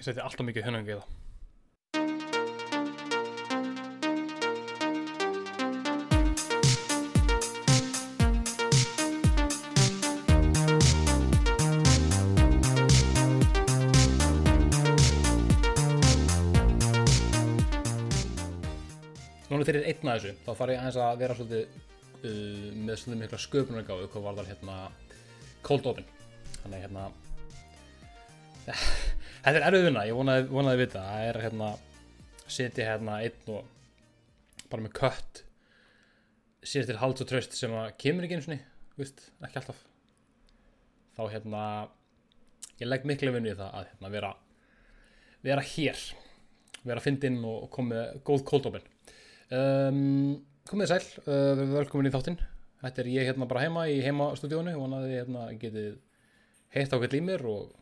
ég seti alltaf mikið hönungi í það. Núna fyrir einn að þessu, þá þarf ég aðeins að vera svolítið uh, með svolítið mikla sköpunargáðu hvað var þar hérna cold open. Þannig hérna þetta er erfið vinna, ég vonaði, vonaði að vita. Það er hérna sitja hérna einn og bara með kött sér til hald og tröst sem að kemur ekki einu sinni veist, ekki alltaf. Þá hérna ég legg miklu vinnu í það að hérna vera vera hér vera fyndinn og komið góð cold open um, komið sæl, uh, velkomin í þáttinn. Þetta er ég hérna bara heima í heimastúdíónu vonaði hérna getið heitt ákveld í mér og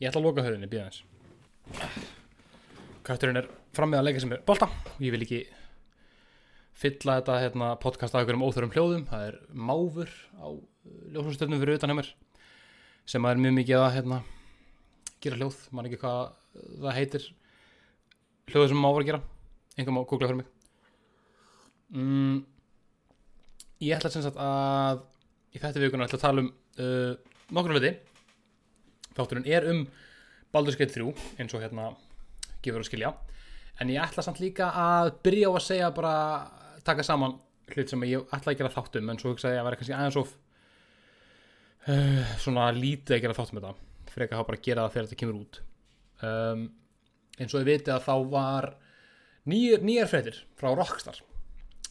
ég ætla að loka höfðinni, býða eins Kötturinn er fram með að leika sem er bolta og ég vil ekki fylla þetta hérna, podcast af einhverjum óþörum hljóðum. Það er máfur á ljósumstöfnum fyrir utan hjá mér sem er mjög mikið að hérna, gera hljóð, mann ekki hvað það heitir. Hljóðu sem máfur að gera. Einhver má googla fyrir mig. Mm, ég ætla sem sagt að í þetta vikuna ætla að tala um uh, nokkur hluti þátturinn er um Baldur's Gate 3 eins og hérna gefur að skilja. En ég ætla samt líka að byrja á að segja bara taka saman hlut sem ég ætla að gera þáttum en svo hugsaði ég að vera kannski aðeins of uh, svona lítið að gera þáttum þetta. Fyrir ekki að hafa bara að gera það þegar þetta kemur út. Um, eins og ég viti að þá var nýjar, nýjar fréttir frá Rockstar.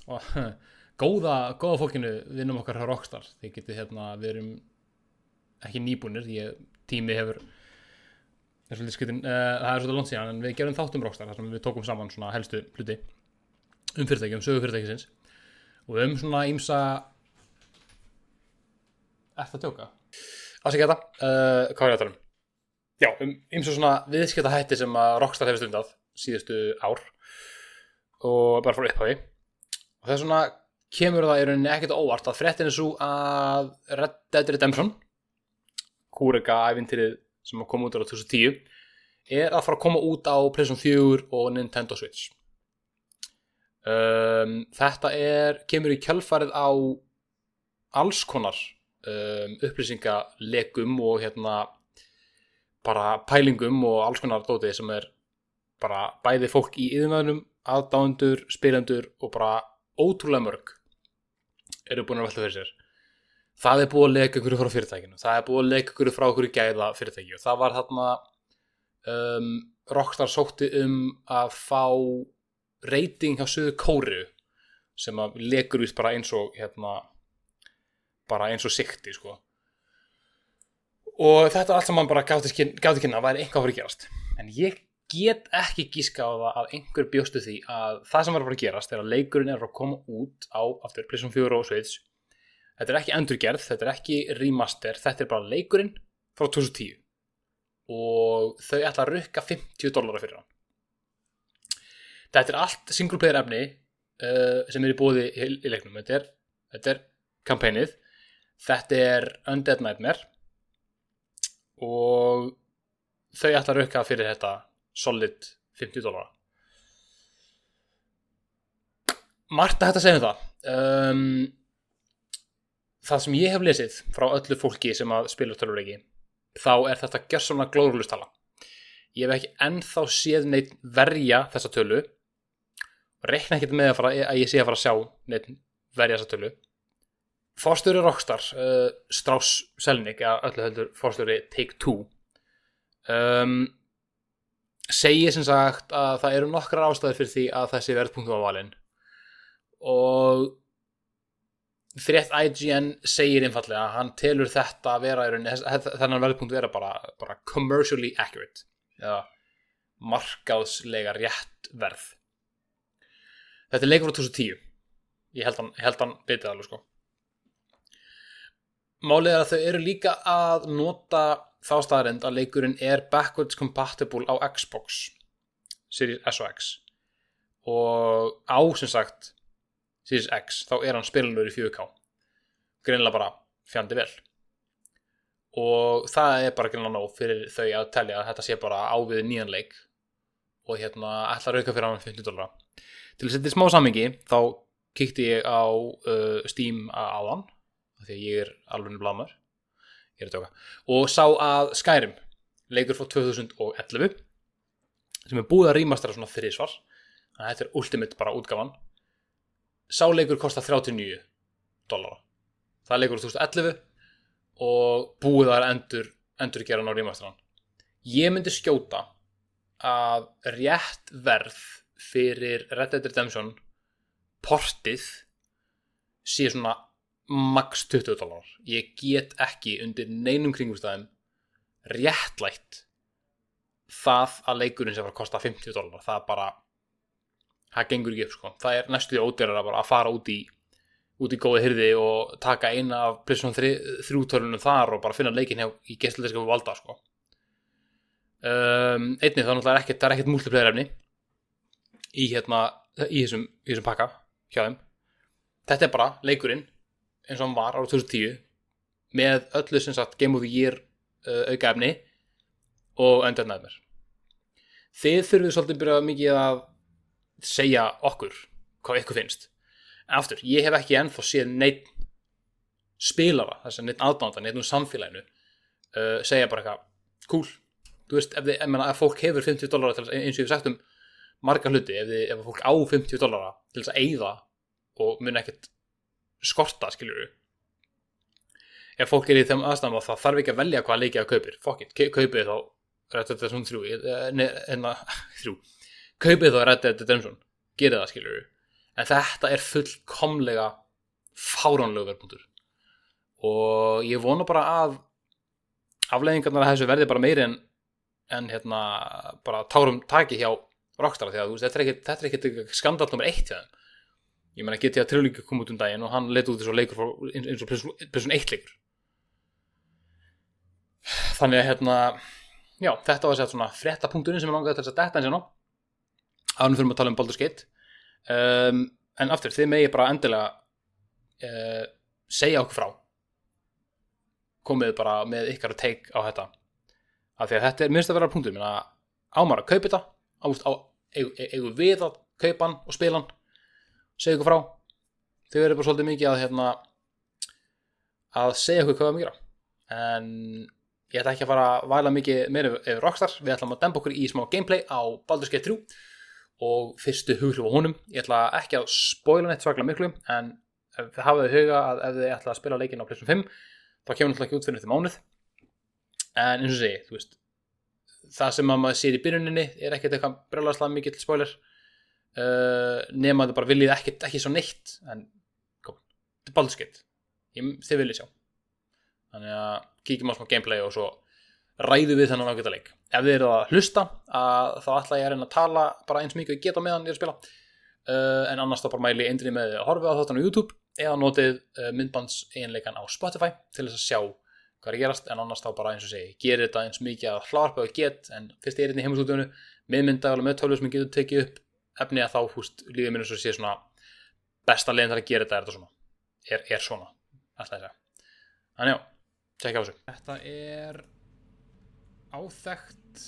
Og góða, góða fólkinu vinnum okkar frá Rockstar. Þið getið hérna, við erum ekki nýbúnir því að tími hefur er svolítið skutin, uh, það er svolítið lónt síðan en við gerum þáttum Rockstar þar sem við tókum saman svona helstu hluti um fyrirtæki, um sögu fyrirtækisins og um svona ímsa Er það að tjóka? Afsækja þetta, uh, hvað er tala um? Já, um ímsa svona viðskipta hætti sem að Rockstar hefur stundað síðustu ár og bara frá upphafi og það er svona kemur það í rauninni ekkert óvart að fréttin er svo að Red Dead Redemption kúrega ævintýrið sem kom út á 2010 er að fara að koma út á PlayStation 4 og Nintendo Switch. Um, þetta er kemur í kjölfarið á alls konar um, upplýsingalegum og hérna bara pælingum og alls konar dótið sem er bara bæði fólk í yðinvæðunum aðdándur, spilendur og bara ótrúlega mörg eru búin að velta fyrir sér það er búið að leika ykkur frá fyrirtækinu. Það er búið að leika ykkur frá ykkur gæða fyrirtæki. Og það var þarna um, Rockstar sótti um að fá reyting hjá söðu kóru sem að lekur vist bara eins og hérna bara eins og sikti sko. Og þetta allt saman bara gátti kynna væri einhvað fyrir að gerast. En ég get ekki gíska á það að einhver bjóstu því að það sem var að fara að gerast er að leikurinn er að koma út á aftur PlayStation 4 og Switch þetta er ekki endurgerð, þetta er ekki remaster þetta er bara leikurinn frá 2010 og þau ætla að rukka 50 dólara fyrir hann. Þetta er allt single player efni uh, sem er í bóði í, í leiknum. Þetta er, þetta er kampænið þetta er Undead Nightmare. Og þau ætla að rukka fyrir þetta solid 50 dólara Marta hægt að segja um það. Um, það sem ég hef lesið frá öllu fólki sem að spila tölvuleiki þá er þetta gerðsona glóðrúlustala ég hef ekki ennþá séð neitt verja þessa tölu. Og reikna ekkert með að, fara, að ég sé að fara að sjá neitt verja þessa tölu. Fórstjóri Rockstar uh, Strauss Selnick, eða öllu heldur fórstjóri Take-Two um, segir sem sagt að það eru nokkrar ástæður fyrir því að þessi verðpunktum á valin og frétt IGN segir einfallega að hann telur þetta að vera þennan verðpunkt vera bara, bara commercially accurate eða markáðslega rétt verð. Þetta er leikur frá 2010 ég held hann, hann bitið alveg sko. Málið er að þau eru líka að nota þá staðarind að leikurinn er backwards compatible á Xbox Series S og X. Og á sem sagt Series X þá er hann spilanur í 4K greinlega bara fjandi vel. Og það er bara grunna nóg fyrir þau að telja að þetta sé bara ávið nýjan leik og hérna ætlar auka fyrir hann 50 dólar til að setja í smá samingi þá kíkti ég á uh, Steam áðan því að ég er alveg blamar ég er að tjóka. Og sá að Skyrim leikur frá 2011 sem er búið að rýmastara svona þrísvar þannig að þetta er ultimate bara útgafan sá leikur kostar 39 dólar það leikur frá 2011 og búið að endur endur gera ná rýmastaran ég myndi skjóta að rétt verð fyrir Red Dead Redemption portið sé svona max 20 dólar ég get ekki undir neinum kringumstæðum réttlætt það að leikurinn sem var að kosta 50 dólar það bara það gengur ekki upp sko. Það er næstuði ódýrar að fara út í út í góði hyrði og taka eina af Playstation 3-tölunum þar og bara finna leikin hjá í gæstleika valda sko. um, einnig það er ekkert, ekkert multiplayer efni í hérna í þessum, í þessum pakka hjá þeim. Þetta er bara leikurinn eins og hann var ára 2010 með öllu sem sagt Game of the Year uh, auka efni og Undead Nightmare. Þið þurfum svolítið byrjað mikið að segja okkur hvað ykkur finnst. Aftur, ég hef ekki ennþá séð neitt spilara, þess að neitt aðbánda, neitt um samfélaginu uh, segja bara eitthvað, cool. Þú veist, ef, þið, menna, ef fólk hefur 50 dólar eins og ég hef sagt um marga hluti ef, þið, ef fólk á 50 dólar til þess að eigða og mun ekkert skorta, skiljuru ef fólk er í þeim aðstæðan þá þarf ekki að velja hvað leikið að kaupir fuck it, kaupið þá þetta er svona þrjú enna þrjú kaupið þá Red Dead Redemption. Gerið það, skiljuru en þetta er fullkomlega fáránlegu verðbúndur og ég vona bara að afleggingarnar að þessu verði bara meiri en, en hérna bara tárum taki hjá Rockstar því að veist, þetta er ekkert skandal hjá þeim. Ég menna getið að Trillík kom út um daginn og hann leti út þessu leikur eins og plessun eitt leikur. Þannig að hérna já, þetta var sér svona frettapunkturinn sem ég langaði til þess að detta eins og ná ánum fyrir að tala um Baldur's Gate. Um, en aftur þið megi bara endilega uh, segja okkur frá. Komið bara með ykkar teik á þetta. Af því að þetta er minnst að vera punktur ámar að kaupa þetta. Á eigum við að kaupa hann og spila hann? Segja okkur frá. Þau verður bara svolítið mikið að hérna, að segja okkur hvað við mikið en ég ætla ekki að fara að væla mikið meira yfir Rockstar. Við ætlum að dempa okkur í smá gameplay á Baldur's Gate 3 og fyrstu hugluf á honum. Ég ætla ekki að spóila neitt svaklega miklu en þið hafaðu huga að ef þið ætla að spila leikin á PlayStation 5 þá kemur náttúrulega ekki út fyrir þetta mánuð. En eins og segi, þú veist það sem maður sér í byrjuninni er ekkert eitthvað brjóðlagslega mikið til spóiler uh, nema þið bara viljið ekki, ekki svo neitt en kom, þetta er baldurskeitt þið viljið sjá. Þannig að kíkjum á smá gameplay og svo ræðu við þennan ágæta leik. Ef þið eru að hlusta að þá ætla ég að reyna að tala bara eins mikið og geta meðan ég er að spila. Uh, en annars þá bara mæli ég eindrið með að horfa á þáttan á YouTube eða notið uh, myndbands einleikan á Spotify til þess að sjá hvað er að gerast. En annars þá bara eins og segi gerir þetta eins mikið að hlarpa og get en fyrst ég er inn í heimastúdíunu með mynda og með tölur sem ég getur tekið upp efni að þá húst líðið mér eins og sé svona besta leginn þar að gera þetta er þetta svona. Er, er svona Þannig já, tjekka á þessu. Þetta er áþægt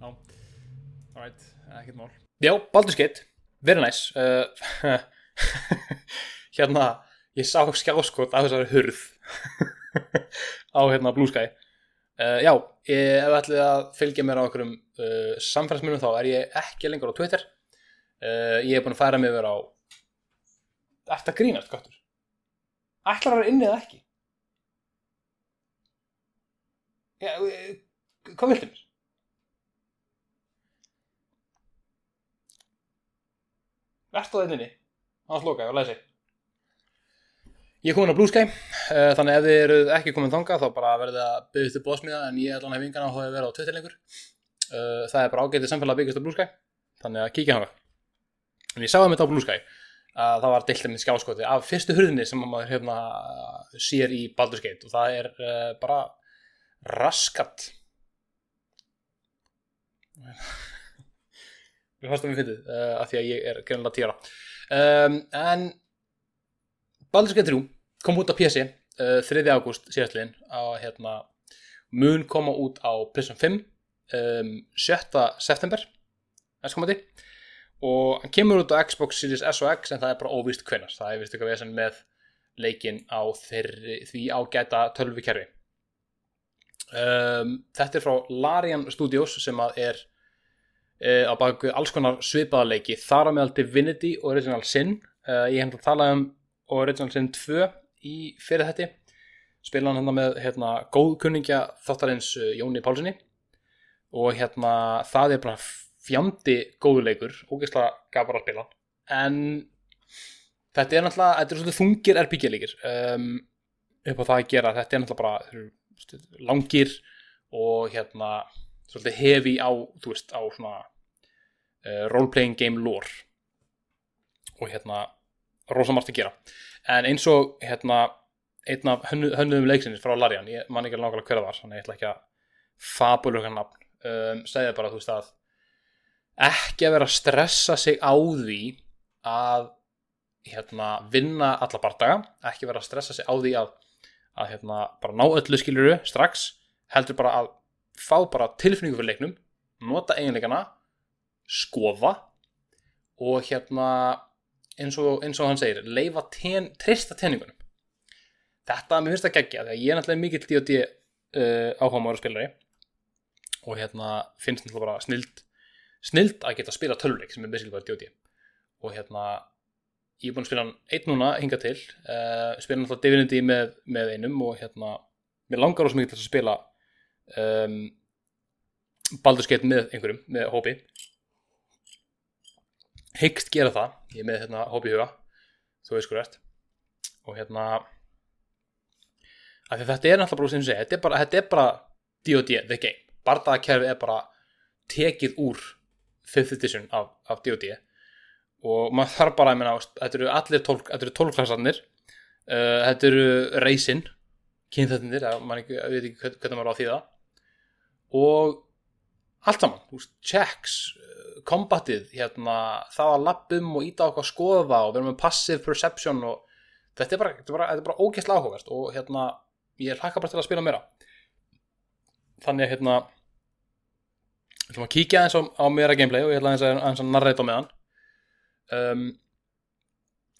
Já Alright, ekkert mál. Já, Baldur's Gate, very nice. Uh, Hérna ég sá skjáskot af þessari hurð á hérna Blue Sky. Uh, Já, ef þið ætlið að fylgja mér á okkur um uh, samfélagsmynum þá er ég ekki lengur á Twitter. Uh, ég er búin að færa mig verið á Þetta grínast, gottur ætlar vera inni eða ekki? Já, e, hvað viltu mér? Vertu það inni annars loka ég og læsi Ég er komin á Blue Sky uh, þannig ef þið eru ekki komin þanga þá bara verðið að byggja til bóðsmiða en ég hann hef yngan á að vera á Twitterleikur uh, það er bara ágætið samfélag að byggjast á Blue Sky þannig að kíkja hana en ég sá það mitt á Blue Sky að það var diltið með skjáskoti af fyrstu hurðinni sem maður hefna, sér í Baldur's Gate og það er uh, bara raskat mér fannst það mér fyndið uh, af því að ég er greinlega tíra um, en Baldur's Gate 3 kom út á PC uh, 3. ágúst síðastliðin á hérna mun koma út á PlayStation 5 um, 7. september næstkomandi og hann kemur út á Xbox Series S og X en það er bara óvíst hvenar það er vist eitthvað vesen með leikin á þeirri, því ágæta tölvikerfi um, þetta er frá Larian Studios sem að er uh, á baku alls konar svipaða leiki. Þar á meðal Divinity og Original Sin. Uh, ég hef að tala um Original Sin 2 í fyrir þetta spila hann hérna með hérna, góðkunningja þáttarins uh, Jóni Pálssoni og hérna það er bara fjandi góðuleikur ógeðslega gafur að spila en þetta er náttúrulega þetta er svona þungir RPG-leikir um, upp á það að gera. Þetta er náttúrulega bara langir og hérna svolítið hefi á þú veist á svona uh, role-playing game lore. Og hérna rosa margt að gera. En eins og hérna einn af hönnuðum leiksins frá Larian ég man ekki alveg hverja var þannig ég ætla ekki að fabulur hann nafn um, segði bara þú veist að ekki að vera að stressa sig á því að hérna, vinna alla bardaga ekki vera að stressa sig á því að, að hérna, bara ná öllu skiluru strax, heldur bara að fá bara tilfinningu fyrir leiknum nota eiginleikana skoða og hérna eins og, eins og hann segir leifa ten, trista tenningunum þetta, mér finnst það geggja því að ég er náttúrulega mikill D&D uh, áhugamáður spilari og hérna finnst náttúrulega bara snild snild að geta að spila töluleik sem er basically bara D&D og hérna ég er búin að spila hann einn núna hinga til uh, spila hann alltaf Divinity með, með einum og hérna mér langar ós mikið til að spila um, Baldur's Gate með einhverjum, með hópi hyggst gera það ég er með hérna hópi huga þú veist rétt og hérna af því þetta er náttúrulega bara sem ég segi, þetta er bara D&D, the game, bardaðakerfi er bara tekið úr 5th edition af, af D&D og maður þarf bara að minna þetta eru allir tólk, þetta eru tólklassarnir uh, þetta eru reysinn kynþættinir, maður veit ekki hvernig maður á því það og allt saman, veist, checks kombatið, hérna það að lappum og íta okkar að skoða og vera með passive perception og þetta er bara, þetta er bara, þetta er bara ógæslega áhugast og hérna, ég hlakka bara til að spila meira. Þannig að hérna við ætlum að kíkja eins á, á meira gameplay og ég ætla að eins að narreita með hann um,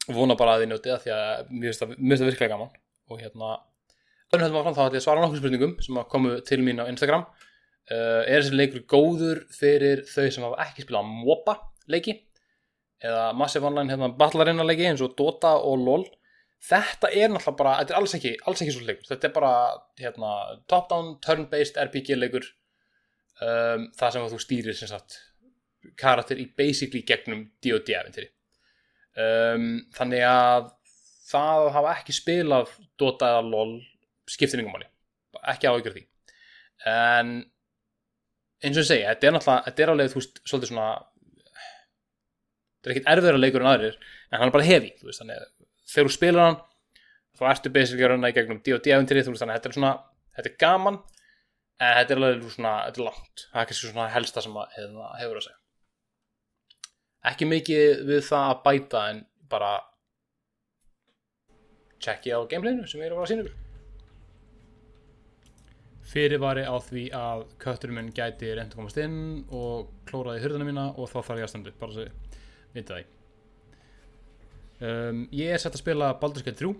vona bara að þið njóti það því að mér finnst það virkilega gaman. Og hérna þá ætlum ég að svara nokkur spurningum sem komu til mín á Instagram. Uh, er þessi leikur góður fyrir þau sem hafa ekki spilað MOBA leiki? Eða Massive Online hérna, Battlarina leiki eins og Dota og LOL? Þetta er náttúrulega bara, þetta er alls ekki alls ekki svo leikur, þetta er bara hérna, top down turn-based RPG leikur um, það sem þú stýrir sem sagt karakter í basically gegnum D&D eventýri um, þannig að það hafa ekki spilað Dota eða LOL skiptinningumáli ekki áhugjur því. En eins og ég segja, þetta er náttúrulega þetta er alveg, þú veist, svolítið svona þetta er ekkit erfiðra leikur en aðrir en hann er bara hefi, þú veist, þannig að þegar þú spilar hann, þá ertu basically að runna í gegnum D&D eventýri, þú veist, þannig að þetta er svona þetta er gaman, en þetta er alveg svona, þetta er langt, það er kannski svona helsta sem að hefur að segja. Ekki mikið við það að bæta en bara checki á gameplayinu sem ég er að vera ykkur. Fyrirvari á því að kötturinn minn gæti reynd að komast inn og klóraði hurðuna mína og þá þarf ég að standa upp bara svo vitið það um, ég er sett að spila Baldur's Gate 3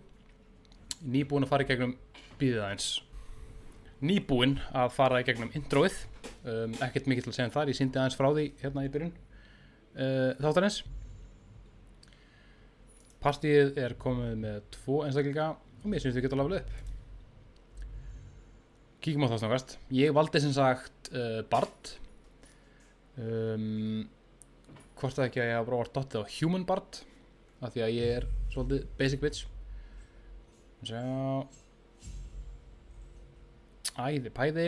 nýbúin að fara í gegnum býðið aðeins nýbúin að fara í gegnum introið. Um, ekkert mikið til að segja um þar ég síndi aðeins frá því hérna í byrjun. Uh, þáttarins. Partíið er komið með tvo einstakleika og mér syns getum að lafa upp. Kíkjum á það snakast. Ég valdi sem sagt uh, Bard. Um, hvort það ekki að ég hafa bróðast dottið á Human Bard af því að ég er svolítið basic bitch. Sjá æði pæði.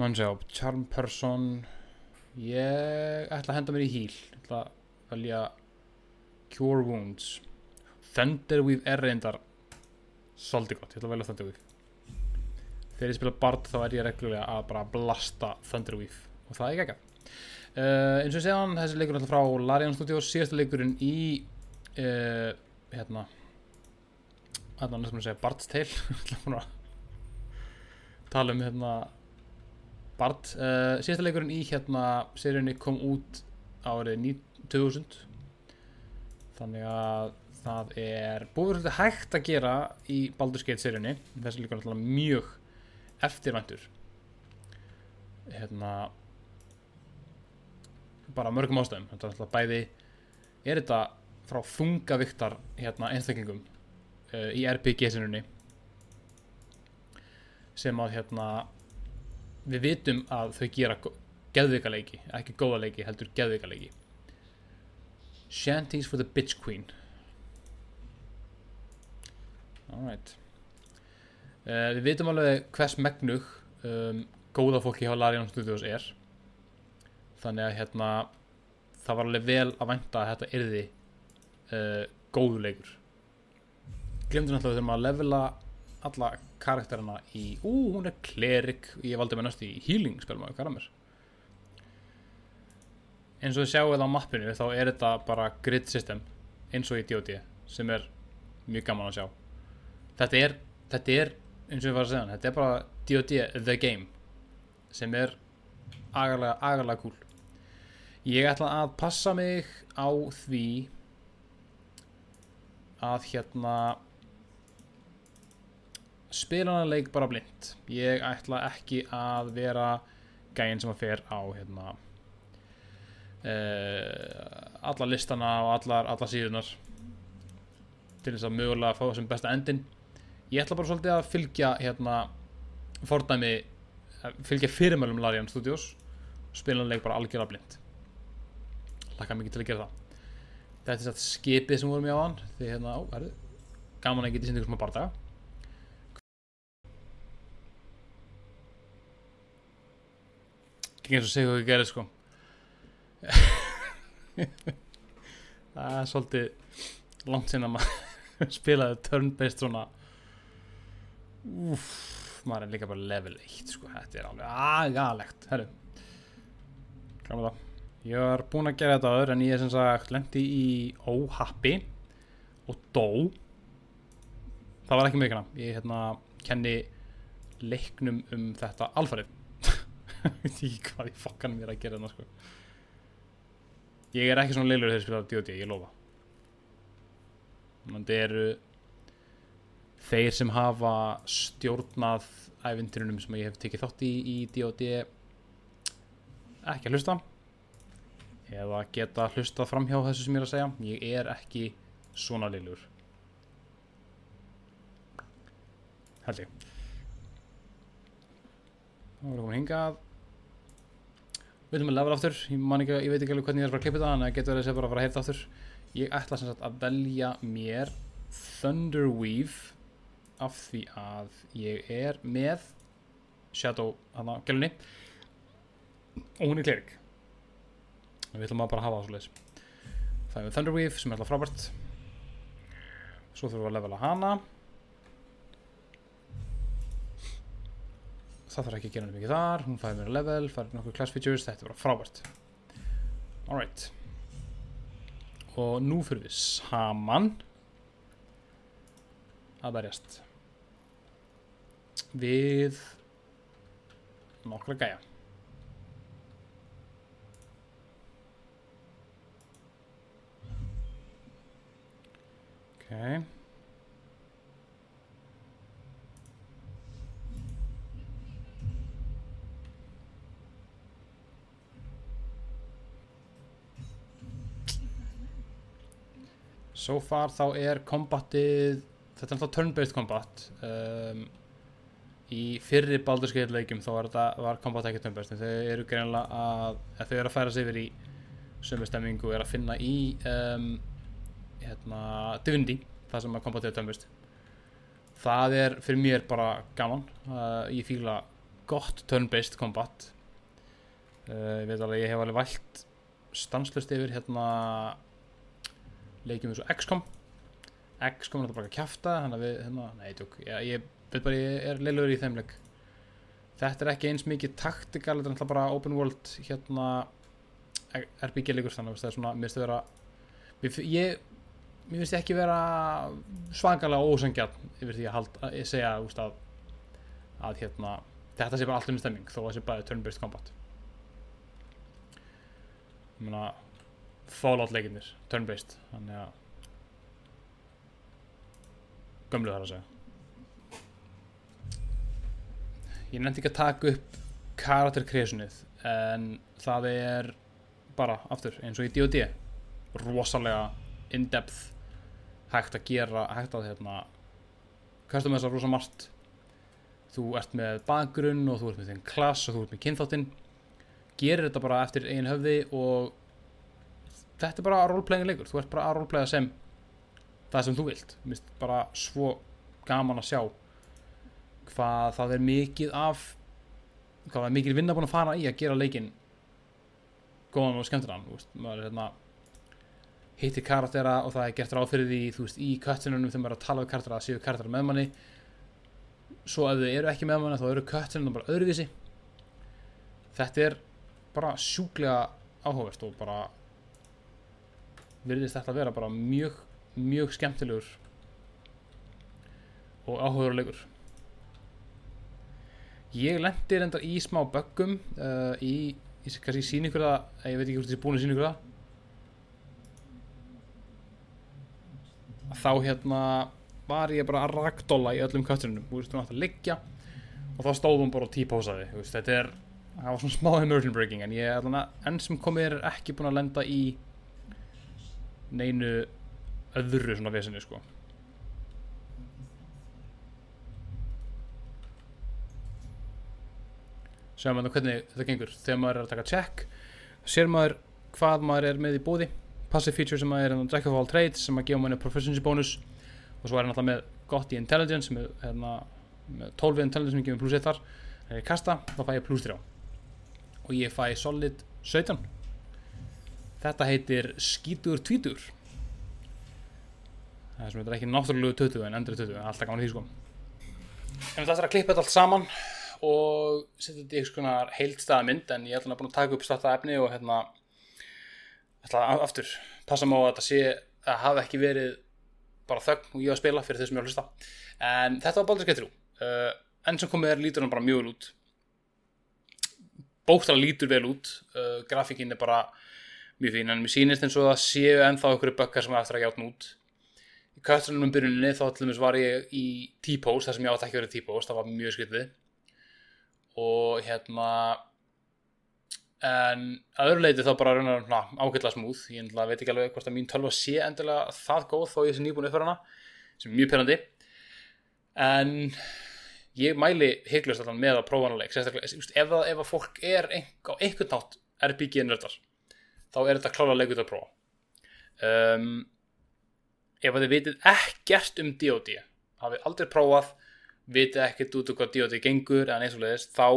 Mann sjá, charm person. Ég ætla að henda mér í heal. Ég ætla að velja cure wounds. Thunderweave er reyndar svolítið gott, ég ætla að velja Thunderweave þegar ég spila Bard þá er ég reglulega að bara blasta Thunderweave og það er ekki ekki uh, eins og hann, þessi leikur er alltaf frá Larian Studios, síðasta leikurinn í uh, hérna hérna næstum að segja Bart's Tale tala um hérna Bart uh, síðasta leikurinn í hérna seríunni kom út árið ní- 2000 þannig að það er búið svolítið hægt að gera í Baldur's Gate seríunni. Þessi leikur er alltaf mjög eftirvæntur. Hérna bara mörgum ástæðum. Þetta er alltaf bæði er þetta frá þungaviktar hérna einstaklingum uh, í RPG-sinunni sem að hérna við vitum að þau gera geðvika leiki, ekki góða leiki heldur geðvika leiki Shanties for the Bitch Queen. Alright. Uh, Við vitum alveg hvers megnug um, góða fólki hjá Larian Studios er. Þannig að hérna það var alveg vel að vænta að þetta yrði uh, góðu leikur glemdu náttúrulega þegar maður levela alla karakterina í ú, hún er klerik ég valdi mig næst í healing spilum að mér eins og þið sjáu það á mappinu þá er þetta bara grid system eins og í D.O.D. sem er mjög gaman að sjá þetta er, þetta er eins og ég var að segja þetta er bara D.O.D. The Game sem er agalega, agalega cool ég ætla að passa mig á því að hérna spila hana leik bara blind. Ég ætla ekki að vera gæinn sem að fer á hérna uh, alla listana og allar, allar síðunar til þess að mögulega fá sem besta endin ég ætla bara svolítið að fylgja hérna fordæmi eh, fylgja fyrirmælum Larian Studios. Spila hana leik bara algjörða blind. Lakka mikið til að gera það. Þetta er satt skipið sem vorum ég á hann því hérna, ó, herðu gaman að geta sýnt ykkur smá bardaga ekki eins og segja hvað ég gerði sko það er svolítið langt sinna maður spilaði turn-based svona úf, maður er líka bara level 1 sko, þetta er alveg agalegt herru gláma það Ég var búinn að gera þetta aður en ég er sem sagt lendi í óhappi og dó. Það var ekki mikilvæg. Ég hérna kenni leiknum um þetta alfarið. Ég veit ekki hvað ég fokkan mér að gera þarna sko. Ég er ekki svona leilur þegar ég spila D.O.D. Ég lofa. Þannig eru þeir sem hafa stjórnað ævindurinnum sem ég hef tekið þátt í í D.O.D. ekki að hlusta eða geta hlustað fram hjá þessu sem ég er að segja ég er ekki svona liðlur held ég þá erum við komin hingað við veitum að level aftur. Ég, ekki, ég veit ekki alveg hvernig ég er að fara að klippa það en það getur verið að segja bara að fara að heita aftur. Ég ætla sem sagt að velja mér Thunderweave af því að ég er með Shadow hana gælunni og hún er klerik við ætlum að bara hafa það svo leiðis það er Thunderweave sem er alltaf frábært. Svo þurfum við að levela hana það þarf ekki að gera nefnir mikið þar hún fæði mér level, fæði nokkuð class features þetta er bara frábært. Alright og nú fyrir við saman að berjast við nokkra gæja. Ok So far þá er kombatið þetta er alltaf turn-based combat um, í fyrri Baldur's Gate leikjum þá þetta, var combat ekki turn-based þau eru greinlega að, að þau eru að færa sig yfir í sömu stemmingu og er að finna í um, hérna, Divinity það sem að kombatið er turn-based. Það er fyrir mér bara gaman uh, ég fíla gott turn-based combat uh, ég veit alveg ég hef alveg vælt stanslust yfir hérna leikjum eins og XCOM XCOM er alltaf bara að kjafta þannig að við, hérna, nei, tjók ég, ég veit bara, ég er leilur í þeim leik. Þetta er ekki eins mikið taktikal þetta er alltaf bara open world hérna RPG leikur þannig að það er svona, mér finnst það vera ég, mér finnst ekki vera svakalega ósangjarn yfir því að, hald, að segja úst, að, að hérna, þetta sé bara allt unnum stemming þó að það sé bæði turn-based combat. Ég meina Fallout leikinnir, turn-based þannig að gömlu þar að segja. Ég nefndi ekki að taka upp karakter kreationið en það er bara aftur eins og í D&D rosalega in-depth hægt að gera hægt að hérna custom þessar rosa margt. Þú ert með bakgrunn og þú ert með þinn klass og þú ert með kynþáttinn. Gerir þetta bara eftir eigin höfði og þetta er bara roleplaying leikur. Þú ert bara að roleplaya sem það sem þú vilt. Mist bara svo gaman að sjá hvað það er mikið af hvað það er mikið vinna búin að fara í að gera leikinn góðan og skemmtilegan þú veist, maður er hérna hittir karaktera og það er gert ráð fyrir því þú veist, í köttinunum þegar maður er að tala við karaktera að séu karaktera með manni. Svo ef þau eru ekki með manni þá eru köttinunum bara öðruvísi. Þetta er bara sjúklega áhugavert og bara virðist þetta að vera bara mjög mjög skemmtilegur og áhugaður leikur ég lendi reyndar í smá böggum uh, í, í kannski sín ykkur það ég veit ekki hvort þessi búin að sín ykkur það þá hérna var ég bara að ragdóla í öllum köttunum þú veist, hún átti að liggja og þá stóð hún bara og veist, þetta er, það var svona smá immersion breaking en ég, allan að, enn sem komið er ekki búin að lenda í neinu öðru svona vesinni sko. Sjáum við hvernig þetta gengur. Þegar maður er að taka check sér maður hvað maður er með í bóði passive feature sem maður er en jack of all trades sem að gefa maður proficiency bonus og svo er hann alltaf með gott í intelligence með, hérna, með 12 intelligence sem gefur pluss 1 þar. Þegar ég kasta þá fæ ég pluss 3 og ég fæ solid 17 þetta heitir skítur tvítur það er sem þetta er ekki náttúrulegu 20 en endri 20 alltaf gaman því sko. En þetta er að klippa þetta allt saman og setja þetta í einhvers konar heildstæða mynd en ég ætla að búin að taka upp starta efni og hérna ætla að aftur passa má að þetta sé að hafa ekki verið bara þögn og ég að spila fyrir þau sem ég á að hlusta. En þetta var Baldur's Gate 3 uh, enn sem komið er lítur hann bara mjög vel út. Bókstala lítur vel út. Uh, grafíkin er bara mjög fín en mér sýnist eins og það séu ennþá einhverju bökkar sem er eftir að játna út. Í kvæstunum um byrjuninni þá til dæmis var ég í T-pose þar sem ég átt ekki vera T-pose það var mjög skritið og hérna en að öðru leiti þá bara raunar ágætla smúð ég ennlega veit ekki alveg hvort að mín tölva sé endilega það góð þó ég sé nýbúin upp fyrir hana sem er mjög pyrrandi en ég mæli heiklust allan með að prófa hana leik sérstaklega, ef, það, ef að fólk er á einhvern nátt RPG nördar þá er þetta klála leikur til að prófa um, ef þið vitið ekkert um D.O.D. hafið aldrei prófað vitið ekkert út af hvað D.O.D. gengur eða eins og leiðist þá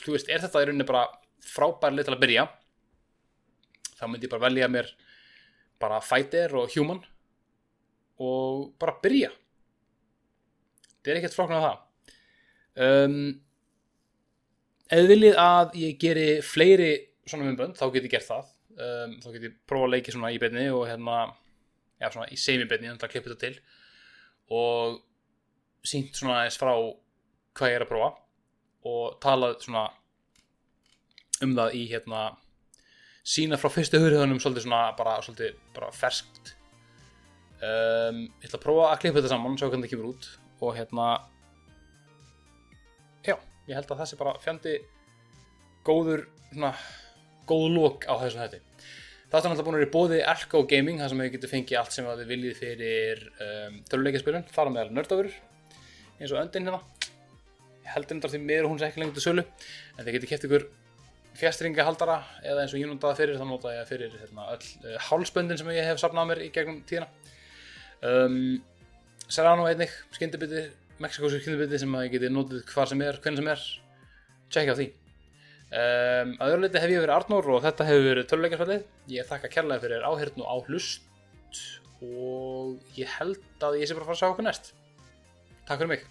þú veist, er þetta í rauninni bara frábær leið til að byrja þá myndi ég bara velja mér bara fighter og human og bara byrja þetta er ekkert flóknar að það um, ef þið viljið að ég geri fleiri svona myndbönd, þá get ég gert það. Um, þá get ég prófa að leiki svona í beinni og hérna, já svona í semi beinni þannig að klippa þetta til. Og sínt svona eins frá hvað ég er að prófa og talað svona um það í hérna sína frá fyrstu hurðunum svolítið svona bara, svolítið bara ferskt. Um, ég ætla að prófa að klippa þetta saman sjá hvernig það kemur út og hérna já, ég held að það sé bara fjandi góður svona góð lók á þessu hætti það er náttúrulega búin að vera í bóði Elko Gaming þar sem þið getur fengið allt sem þið viljið fyrir um, töluleikaspilun, þar á meðal nördafur eins og öndin hérna. Ég held einnig að því meður hún sé ekki lengur til sölu en þið getur kæft ykkur fjastringahaldara eða eins og ég notaði fyrir þá notaði ég fyrir hérna, öll uh, hálsböndin sem ég hef safnað mér í gegnum tíðina. Um, Serrano einnig skyndibiti, Mexikósur skyndibiti sem ég geti notið hvar sem er, hvernig sem er. Tjekkja á því um, að öðru leiti hef ég verið Arnór og þetta hefur verið töluleikarsfællið ég þakka kærlega fyrir áhyrn og áhlust og ég held að ég sé bara að fara að sjá okkur næst. Takk fyrir mig